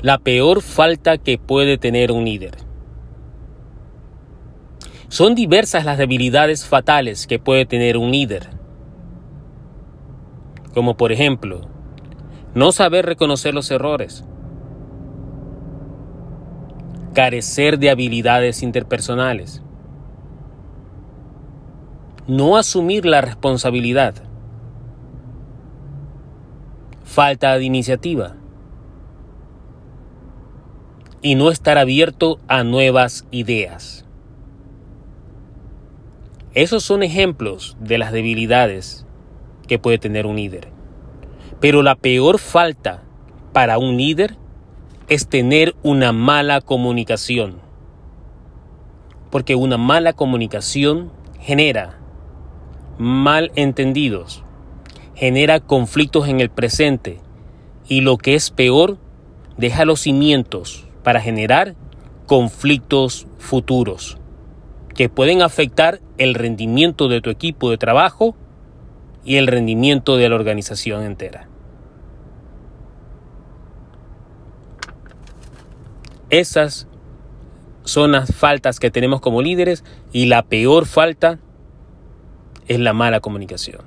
la peor falta que puede tener un líder. Son diversas las debilidades fatales que puede tener un líder. Como por ejemplo, no saber reconocer los errores, carecer de habilidades interpersonales, no asumir la responsabilidad, falta de iniciativa y no estar abierto a nuevas ideas. Esos son ejemplos de las debilidades que puede tener un líder. Pero la peor falta para un líder es tener una mala comunicación. Porque una mala comunicación genera malentendidos, genera conflictos en el presente y lo que es peor, deja los cimientos para generar conflictos futuros que pueden afectar el rendimiento de tu equipo de trabajo y el rendimiento de la organización entera. Esas son las faltas que tenemos como líderes y la peor falta es la mala comunicación.